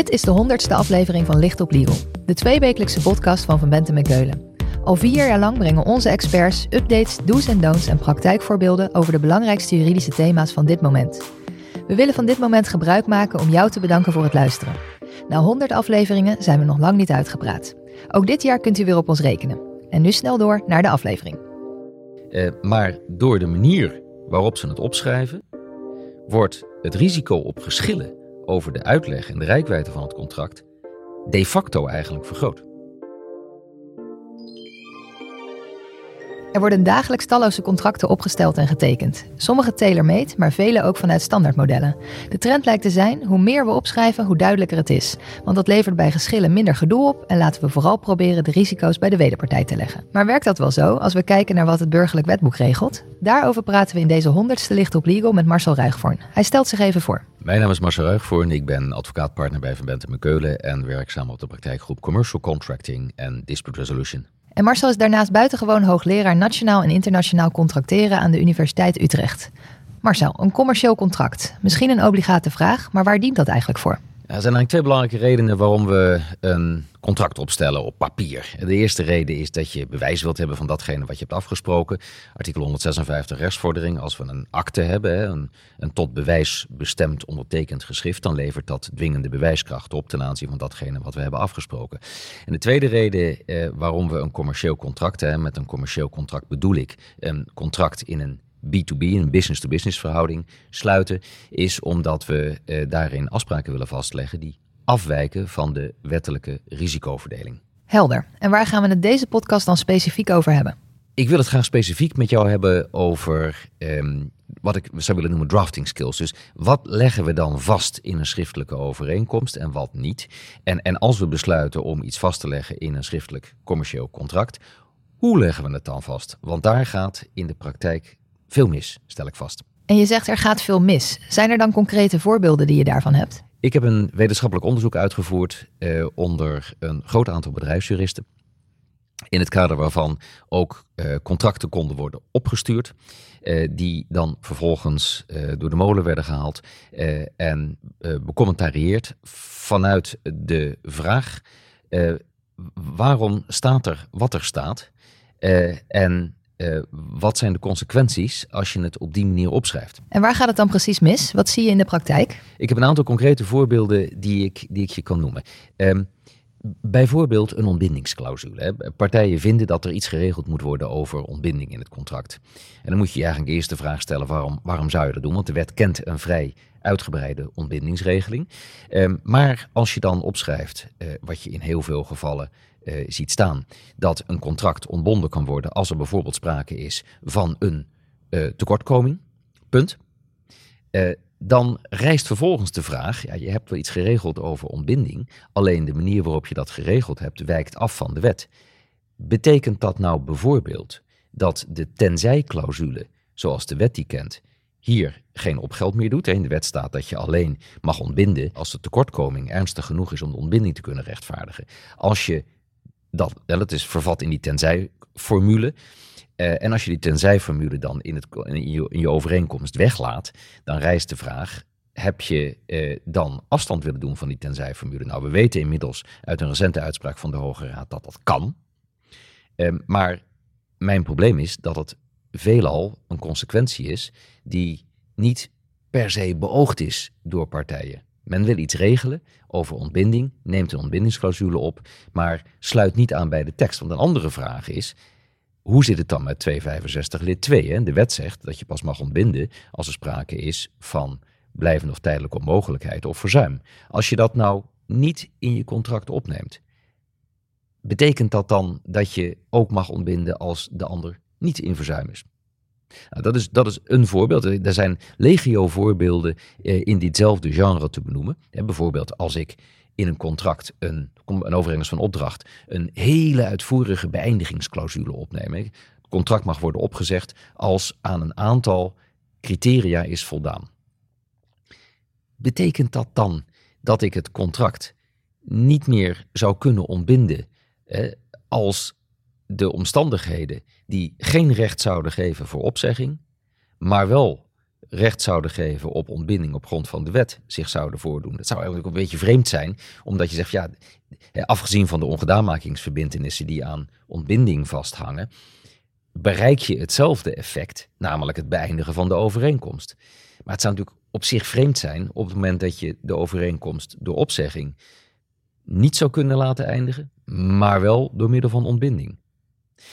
Dit is de honderdste aflevering van Licht op Legal, de tweewekelijkse podcast van Van Benten McKeulen. Al vier jaar lang brengen onze experts updates, do's en don'ts en praktijkvoorbeelden over de belangrijkste juridische thema's van dit moment. We willen van dit moment gebruik maken om jou te bedanken voor het luisteren. Na 100 afleveringen zijn we nog lang niet uitgepraat. Ook dit jaar kunt u weer op ons rekenen. En nu snel door naar de aflevering. Uh, maar door de manier waarop ze het opschrijven, wordt het risico op geschillen over de uitleg en de rijkwijde van het contract de facto eigenlijk vergroot. Er worden dagelijks talloze contracten opgesteld en getekend. Sommige tailor-made, maar vele ook vanuit standaardmodellen. De trend lijkt te zijn, hoe meer we opschrijven, hoe duidelijker het is. Want dat levert bij geschillen minder gedoe op en laten we vooral proberen de risico's bij de wederpartij te leggen. Maar werkt dat wel zo als we kijken naar wat het burgerlijk wetboek regelt? Daarover praten we in deze honderdste Licht op Legal met Marcel Ruigvoorn. Hij stelt zich even voor. Mijn naam is Marcel Ruigvoorn, ik ben advocaatpartner bij Van Benten McKeulen en werkzaam op de praktijkgroep Commercial Contracting en Dispute Resolution. En Marcel is daarnaast buitengewoon hoogleraar nationaal en internationaal contracteren aan de Universiteit Utrecht. Marcel, een commercieel contract. Misschien een obligate vraag, maar waar dient dat eigenlijk voor? Er zijn eigenlijk twee belangrijke redenen waarom we een contract opstellen op papier. De eerste reden is dat je bewijs wilt hebben van datgene wat je hebt afgesproken. Artikel 156 rechtsvordering. Als we een akte hebben, een, een tot bewijs bestemd ondertekend geschrift, dan levert dat dwingende bewijskracht op ten aanzien van datgene wat we hebben afgesproken. En de tweede reden eh, waarom we een commercieel contract hebben, met een commercieel contract bedoel ik een contract in een B2B, een business-to-business verhouding sluiten, is omdat we eh, daarin afspraken willen vastleggen die afwijken van de wettelijke risicoverdeling. Helder. En waar gaan we het deze podcast dan specifiek over hebben? Ik wil het graag specifiek met jou hebben over ehm, wat ik zou willen noemen drafting skills. Dus wat leggen we dan vast in een schriftelijke overeenkomst en wat niet? En, en als we besluiten om iets vast te leggen in een schriftelijk commercieel contract, hoe leggen we het dan vast? Want daar gaat in de praktijk veel mis, stel ik vast. En je zegt er gaat veel mis. Zijn er dan concrete voorbeelden die je daarvan hebt? Ik heb een wetenschappelijk onderzoek uitgevoerd eh, onder een groot aantal bedrijfsjuristen. In het kader waarvan ook eh, contracten konden worden opgestuurd. Eh, die dan vervolgens eh, door de molen werden gehaald. Eh, en eh, becommentarieerd vanuit de vraag: waarom staat er wat er staat? en uh, wat zijn de consequenties als je het op die manier opschrijft? En waar gaat het dan precies mis? Wat zie je in de praktijk? Ik heb een aantal concrete voorbeelden die ik, die ik je kan noemen. Um, Bijvoorbeeld een ontbindingsclausule. Partijen vinden dat er iets geregeld moet worden over ontbinding in het contract. En dan moet je je eigenlijk eerst de vraag stellen: waarom, waarom zou je dat doen? Want de wet kent een vrij uitgebreide ontbindingsregeling. Um, maar als je dan opschrijft, uh, wat je in heel veel gevallen uh, ziet staan, dat een contract ontbonden kan worden als er bijvoorbeeld sprake is van een uh, tekortkoming. Punt. Uh, dan rijst vervolgens de vraag: ja, je hebt wel iets geregeld over ontbinding, alleen de manier waarop je dat geregeld hebt wijkt af van de wet. Betekent dat nou bijvoorbeeld dat de tenzij-clausule, zoals de wet die kent, hier geen opgeld meer doet? In de wet staat dat je alleen mag ontbinden als de tekortkoming ernstig genoeg is om de ontbinding te kunnen rechtvaardigen. Als je dat, dat is vervat in die tenzij-formule. Uh, en als je die tenzij-formule dan in, het, in, je, overeenkomst weglaat, dan rijst de vraag: heb je uh, dan afstand willen doen van die tenzij-formule? Nou, we weten inmiddels uit een recente uitspraak van de Hoge Raad dat dat kan. Uh, maar mijn probleem is dat het veelal een consequentie is die niet per se beoogd is door partijen. Men wil iets regelen over ontbinding, neemt een ontbindingsclausule op, maar sluit niet aan bij de tekst. Want een andere vraag is, hoe zit het dan met 265 lid 2? Hè? De wet zegt dat je pas mag ontbinden als er sprake is van blijvende of tijdelijke onmogelijkheid of verzuim. Als je dat nou niet in je contract opneemt, betekent dat dan dat je ook mag ontbinden als de ander niet in verzuim is? Nou, dat, is, dat is een voorbeeld. Er zijn legio voorbeelden eh, in ditzelfde genre te benoemen. bijvoorbeeld als ik in een contract, een, een overeenkomst van opdracht, een hele uitvoerige beëindigingsclausule opneem. Het contract mag worden opgezegd als aan een aantal criteria is voldaan. Betekent dat dan dat ik het contract niet meer zou kunnen ontbinden als de omstandigheden die geen recht zouden geven voor opzegging, maar wel recht zouden geven op ontbinding op grond van de wet zich zouden voordoen. Dat zou eigenlijk een beetje vreemd zijn, omdat je zegt, ja, afgezien van de ongedaanmakingsverbindenissen die aan ontbinding vasthangen, bereik je hetzelfde effect, namelijk het beëindigen van de overeenkomst. Maar het zou natuurlijk op zich vreemd zijn op het moment dat je de overeenkomst door opzegging niet zou kunnen laten eindigen, maar wel door middel van ontbinding.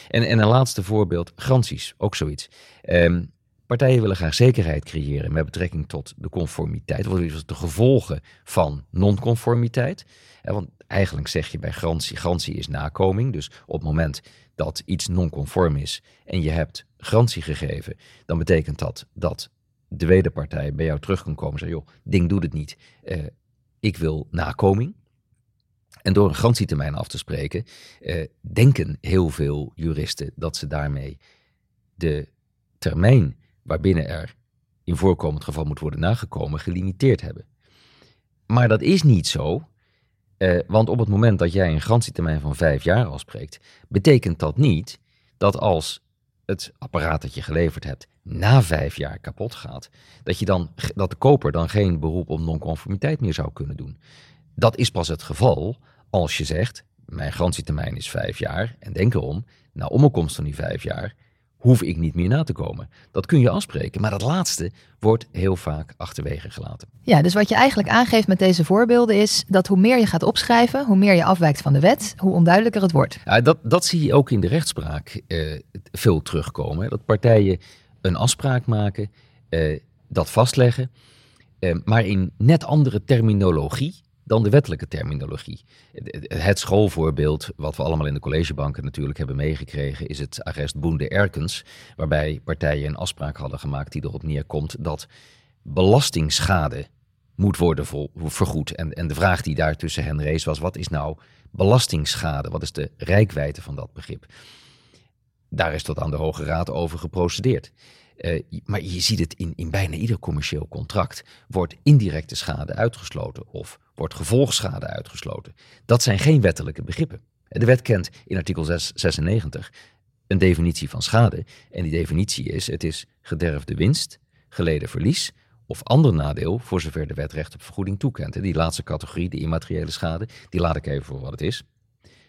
En, en een laatste voorbeeld, garanties, ook zoiets. Ehm, partijen willen graag zekerheid creëren met betrekking tot de conformiteit, of de gevolgen van non-conformiteit. Want eigenlijk zeg je bij garantie, garantie is nakoming. Dus op het moment dat iets non-conform is en je hebt garantie gegeven, dan betekent dat dat de wederpartij bij jou terug kan komen en zeggen, joh, ding doet het niet, uh, ik wil nakoming. En door een garantietermijn af te spreken, uh, denken heel veel juristen dat ze daarmee de termijn waarbinnen er in voorkomend geval moet worden nagekomen, gelimiteerd hebben. Maar dat is niet zo, uh, want op het moment dat jij een garantietermijn van vijf jaar afspreekt, betekent dat niet dat als het apparaat dat je geleverd hebt na vijf jaar kapot gaat, dat, je dan, dat de koper dan geen beroep op nonconformiteit meer zou kunnen doen. Dat is pas het geval als je zegt, mijn garantietermijn is vijf jaar en denk erom, na omkomst van die vijf jaar hoef ik niet meer na te komen. Dat kun je afspreken, maar dat laatste wordt heel vaak achterwege gelaten. Ja, dus wat je eigenlijk aangeeft met deze voorbeelden is dat hoe meer je gaat opschrijven, hoe meer je afwijkt van de wet, hoe onduidelijker het wordt. Ja, dat, dat zie je ook in de rechtspraak eh, veel terugkomen. Dat partijen een afspraak maken, eh, dat vastleggen, eh, maar in net andere terminologie dan de wettelijke terminologie. Het schoolvoorbeeld, wat we allemaal in de collegebanken natuurlijk hebben meegekregen, is het arrest Boende Erkens, waarbij partijen een afspraak hadden gemaakt die erop neerkomt dat belastingschade moet worden vergoed. En, en de vraag die daar tussen hen rees was, wat is nou belastingschade? Wat is de rijkwijde van dat begrip? Daar is tot aan de Hoge Raad over geprocedeerd. Uh, maar je ziet het in, in bijna ieder commercieel contract. Wordt indirecte schade uitgesloten of wordt gevolgschade uitgesloten. Dat zijn geen wettelijke begrippen. De wet kent in artikel 6, 96 een definitie van schade. En die definitie is: het is gederfde winst, geleden verlies of ander nadeel voor zover de wet recht op vergoeding toekent. Die laatste categorie, de immateriële schade, die laat ik even voor wat het is.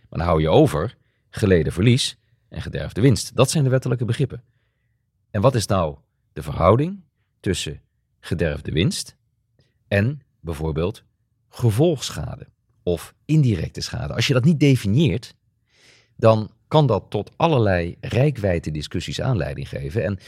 Maar dan hou je over geleden verlies en gederfde winst. Dat zijn de wettelijke begrippen. En wat is nou de verhouding tussen gederfde winst en bijvoorbeeld gevolgschade of indirecte schade? Als je dat niet definieert, dan kan dat tot allerlei rijkwijde discussies aanleiding geven. En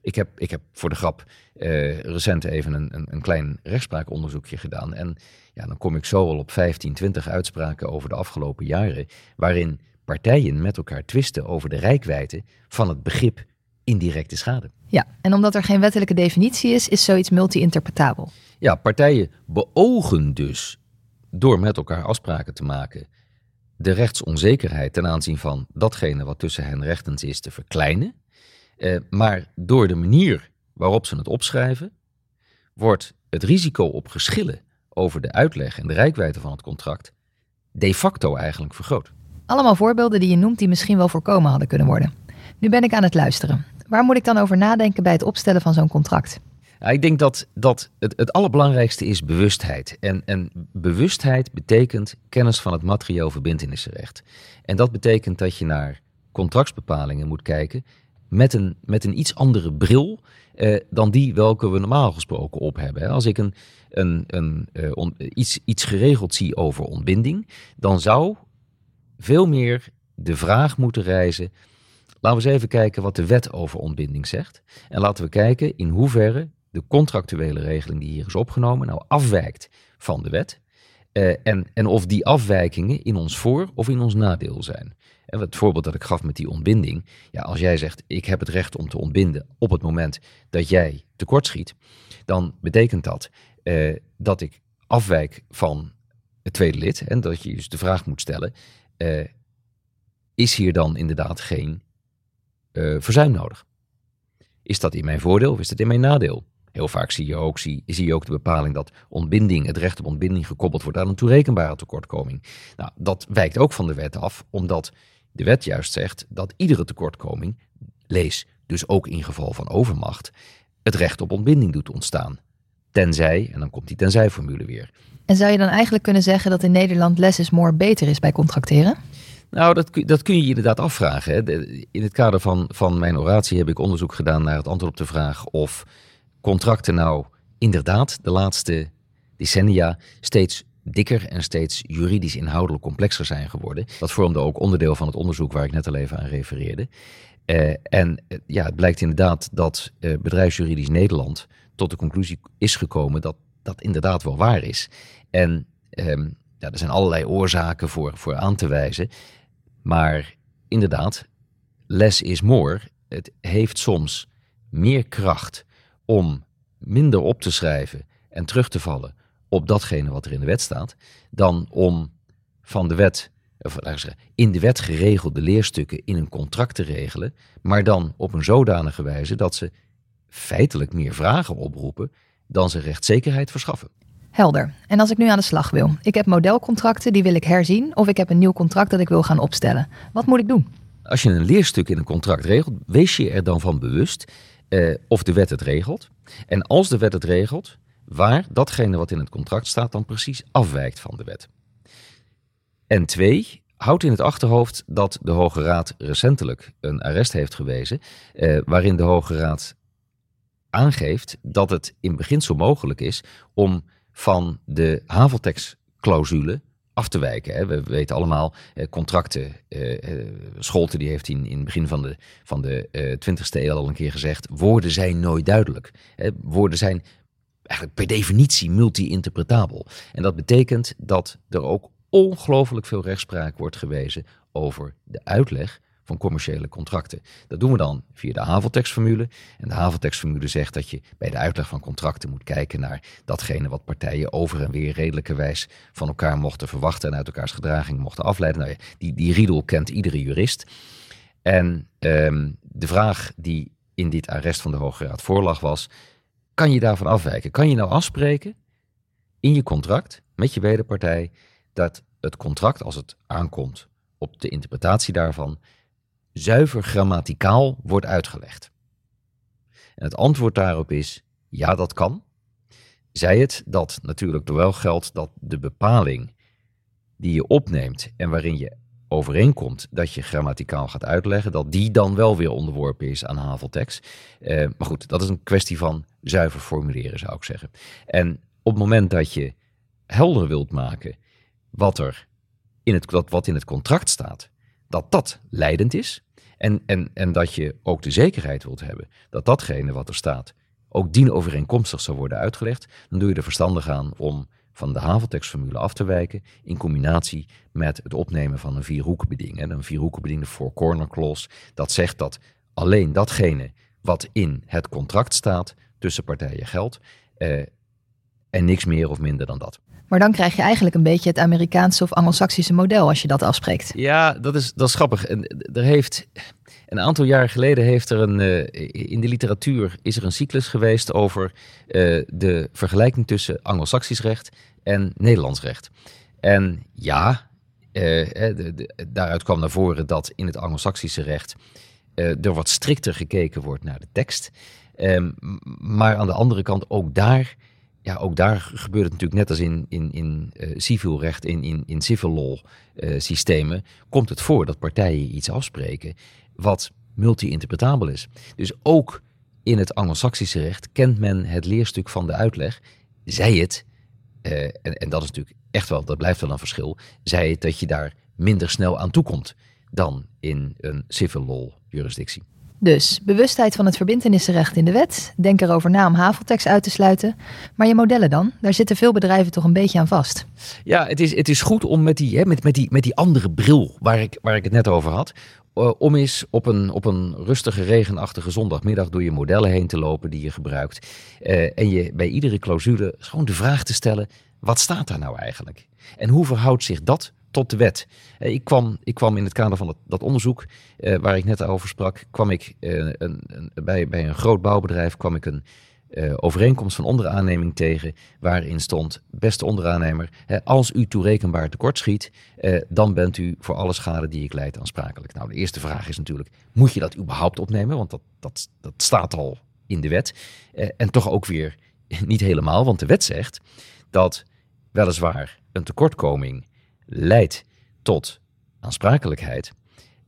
ik heb, ik heb voor de grap uh, recent even een, een, een, klein rechtspraakonderzoekje gedaan. En ja, dan kom ik zo al op 15, 20 uitspraken over de afgelopen jaren, waarin partijen met elkaar twisten over de rijkwijde van het begrip indirecte schade. Ja, en omdat er geen wettelijke definitie is, is zoiets multi-interpretabel. Ja, partijen beogen dus door met elkaar afspraken te maken de rechtsonzekerheid ten aanzien van datgene wat tussen hen rechtens is te verkleinen. Eh, maar door de manier waarop ze het opschrijven, wordt het risico op geschillen over de uitleg en de rijkwijde van het contract de facto eigenlijk vergroot. Allemaal voorbeelden die je noemt die misschien wel voorkomen hadden kunnen worden. Nu ben ik aan het luisteren. Waar moet ik dan over nadenken bij het opstellen van zo'n contract? Ik denk dat, dat het, het allerbelangrijkste is bewustheid. En, en bewustheid betekent kennis van het materieel verbindenissenrecht. En dat betekent dat je naar contractsbepalingen moet kijken met een, met een iets andere bril eh, dan die welke we normaal gesproken op hebben. Als ik een, een, een, uh, iets, iets geregeld zie over ontbinding, dan zou veel meer de vraag moeten reizen Laten we eens even kijken wat de wet over ontbinding zegt. En laten we kijken in hoeverre de contractuele regeling die hier is opgenomen nou afwijkt van de wet. Uh, en, en of die afwijkingen in ons voor- of in ons nadeel zijn. Het voorbeeld dat ik gaf met die ontbinding. Ja, als jij zegt, ik heb het recht om te ontbinden op het moment dat jij tekortschiet. Dan betekent dat uh, dat ik afwijk van het tweede lid. En dat je dus de vraag moet stellen, uh, is hier dan inderdaad geen uh, verzuim nodig. Is dat in mijn voordeel of is dat in mijn nadeel? Heel vaak zie je ook, zie je ook de bepaling dat ontbinding, het recht op ontbinding gekoppeld wordt aan een toerekenbare tekortkoming. Nou, dat wijkt ook van de wet af, omdat de wet juist zegt dat iedere tekortkoming, lees dus ook in geval van overmacht, het recht op ontbinding doet ontstaan. Tenzij, en dan komt die tenzij-formule weer. En zou je dan eigenlijk kunnen zeggen dat in Nederland less is more beter is bij contracteren? Nou, dat, dat kun je je inderdaad afvragen. Hè. In het kader van, van mijn oratie heb ik onderzoek gedaan naar het antwoord op de vraag of contracten nou inderdaad de laatste decennia steeds dikker en steeds juridisch inhoudelijk complexer zijn geworden. Dat vormde ook onderdeel van het onderzoek waar ik net al even aan refereerde. Uh, en uh, ja, het blijkt inderdaad dat uh, bedrijfsjuridisch Nederland tot de conclusie is gekomen dat dat inderdaad wel waar is. En um, ja, er zijn allerlei oorzaken voor, voor aan te wijzen. Maar inderdaad, less is more. Het heeft soms meer kracht om minder op te schrijven en terug te vallen op datgene wat er in de wet staat, dan om van de wet, of zeggen, in de wet geregelde leerstukken in een contract te regelen, maar dan op een zodanige wijze dat ze feitelijk meer vragen oproepen dan ze rechtszekerheid verschaffen. Helder. En als ik nu aan de slag wil, ik heb modelcontracten, die wil ik herzien, of ik heb een nieuw contract dat ik wil gaan opstellen. Wat moet ik doen? Als je een leerstuk in een contract regelt, wees je er dan van bewust eh, of de wet het regelt. En als de wet het regelt, waar datgene wat in het contract staat dan precies afwijkt van de wet. En twee, houd in het achterhoofd dat de Hoge Raad recentelijk een arrest heeft gewezen, eh, waarin de Hoge Raad aangeeft dat het in beginsel mogelijk is om van de haveltax-clausule af te wijken. We weten allemaal, eh, contracten, eh, eh, Scholte die heeft in, in het begin van de, van de 20ste eeuw al een keer gezegd, woorden zijn nooit duidelijk. Woorden zijn eigenlijk per definitie multi-interpretabel. En dat betekent dat er ook ongelooflijk veel rechtspraak wordt gewezen over de uitleg commerciële contracten. Dat doen we dan via de haveltekstformule. En de haveltekstformule zegt dat je bij de uitleg van contracten moet kijken naar datgene wat partijen over en weer redelijkerwijs van elkaar mochten verwachten en uit elkaars gedraging mochten afleiden. Nou ja, die, die riedel kent iedere jurist. En um, de vraag die in dit arrest van de Hoge Raad voorlag was, kan je daarvan afwijken? Kan je nou afspreken in je contract met je wederpartij dat het contract, als het aankomt op de interpretatie daarvan, zuiver grammaticaal wordt uitgelegd? En het antwoord daarop is ja, dat kan. Zij het dat natuurlijk er wel geldt dat de bepaling die je opneemt en waarin je overeenkomt dat je grammaticaal gaat uitleggen, dat die dan wel weer onderworpen is aan haveltekst. Uh, maar goed, dat is een kwestie van zuiver formuleren, zou ik zeggen. En op het moment dat je helder wilt maken wat er in het, wat in het contract staat, dat dat leidend is. En, en, en dat je ook de zekerheid wilt hebben dat datgene wat er staat ook dienovereenkomstig zal worden uitgelegd, dan doe je er verstandig aan om van de haveltekstformule af te wijken in combinatie met het opnemen van een vierhoekenbeding. En een vierhoekenbeding, de four corner clause, dat zegt dat alleen datgene wat in het contract staat tussen partijen geldt eh, en niks meer of minder dan dat. Maar dan krijg je eigenlijk een beetje het Amerikaanse of Anglo-Saxische model als je dat afspreekt. Ja, dat is, dat is grappig. En er heeft, een aantal jaar geleden heeft er een, uh, in de literatuur is er een cyclus geweest over uh, de vergelijking tussen Anglo-Saxisch recht en Nederlands recht. En ja, de, daaruit kwam naar voren dat in het Anglo-Saxische recht er wat strikter gekeken wordt naar de tekst. Um, maar aan de andere kant, ook daar ja, ook daar gebeurt het natuurlijk net als in, in, in uh, civiel recht, in, in, in civil law uh, systemen, komt het voor dat partijen iets afspreken wat multi-interpretabel is. Dus ook in het Anglo-Saxische recht kent men het leerstuk van de uitleg, zij het, uh, en, en dat is natuurlijk echt wel, dat blijft wel een verschil, zij het dat je daar minder snel aan toekomt dan in een civil law jurisdictie. Dus bewustheid van het verbindenissenrecht in de wet. Denk erover na om haveltekst uit te sluiten. Maar je modellen dan? Daar zitten veel bedrijven toch een beetje aan vast. Ja, het is, het is goed om met die, hè, met, met, die, met die andere bril waar ik, waar ik het net over had. Uh, om eens op een, op een rustige, regenachtige zondagmiddag door je modellen heen te lopen die je gebruikt. Uh, en je bij iedere clausule gewoon de vraag te stellen: wat staat daar nou eigenlijk? En hoe verhoudt zich dat tot de wet. Eh, ik, kwam, ik kwam in het kader van dat, dat onderzoek uh, waar ik net over sprak, kwam ik uh, een, een, bij, bij een groot bouwbedrijf kwam ik een overeenkomst van onderaanneming tegen, waarin stond, beste onderaannemer, hè, als u toerekenbaar tekortschiet, dan bent u voor alle schade die ik leid aansprakelijk. Nou, de eerste vraag is natuurlijk, moet je dat überhaupt opnemen? Want dat, dat, dat staat al in de wet. Eh, en toch ook weer niet helemaal, want de wet zegt dat weliswaar een tekortkoming leidt tot aansprakelijkheid,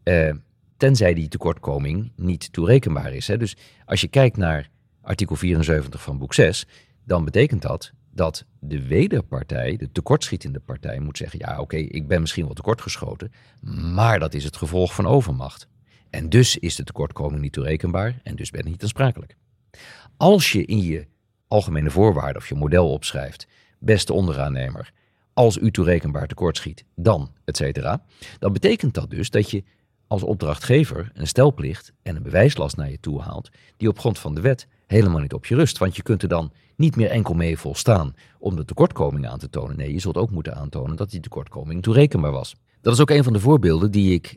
eh, tenzij die tekortkoming niet toerekenbaar is. Hè. Dus als je kijkt naar artikel 74 van boek 6, dan betekent dat dat de wederpartij, de tekortschietende partij, moet zeggen: ja, oké, ik ben misschien wel tekortgeschoten, maar dat is het gevolg van overmacht. En dus is de tekortkoming niet toerekenbaar en dus ben ik niet aansprakelijk. Als je in je algemene voorwaarden of je model opschrijft, beste onderaannemer, als u toerekenbaar tekortschiet, dan, et cetera, dan betekent dat dus dat je als opdrachtgever een stelplicht en een bewijslast naar je toe haalt, die op grond van de wet helemaal niet op je rust. Want je kunt er dan niet meer enkel mee volstaan om de tekortkoming aan te tonen. Nee, je zult ook moeten aantonen dat die tekortkoming toerekenbaar was. Dat is ook een van de voorbeelden die ik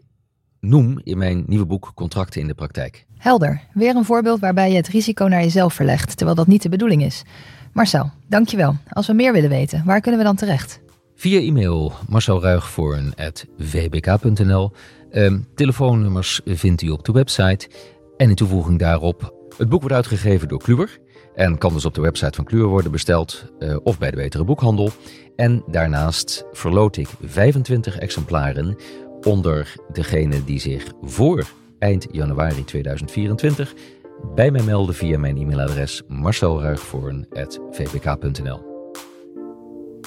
noem in mijn nieuwe boek Contracten in de Praktijk. Helder. Weer een voorbeeld waarbij je het risico naar jezelf verlegt, terwijl dat niet de bedoeling is. Marcel, dankjewel. Als we meer willen weten, waar kunnen we dan terecht? Via e-mail marcelruigvoorn.vbk.nl. Ehm, telefoonnummers vindt u op de website. En in toevoeging daarop, het boek wordt uitgegeven door Kluwer. En kan dus op de website van Kluwer worden besteld uh, of bij de Betere Boekhandel. En daarnaast verloot ik 25 exemplaren onder degene die zich voor eind januari 2024 bij mij melden via mijn e-mailadres marcelruigvoorn.vbk.nl.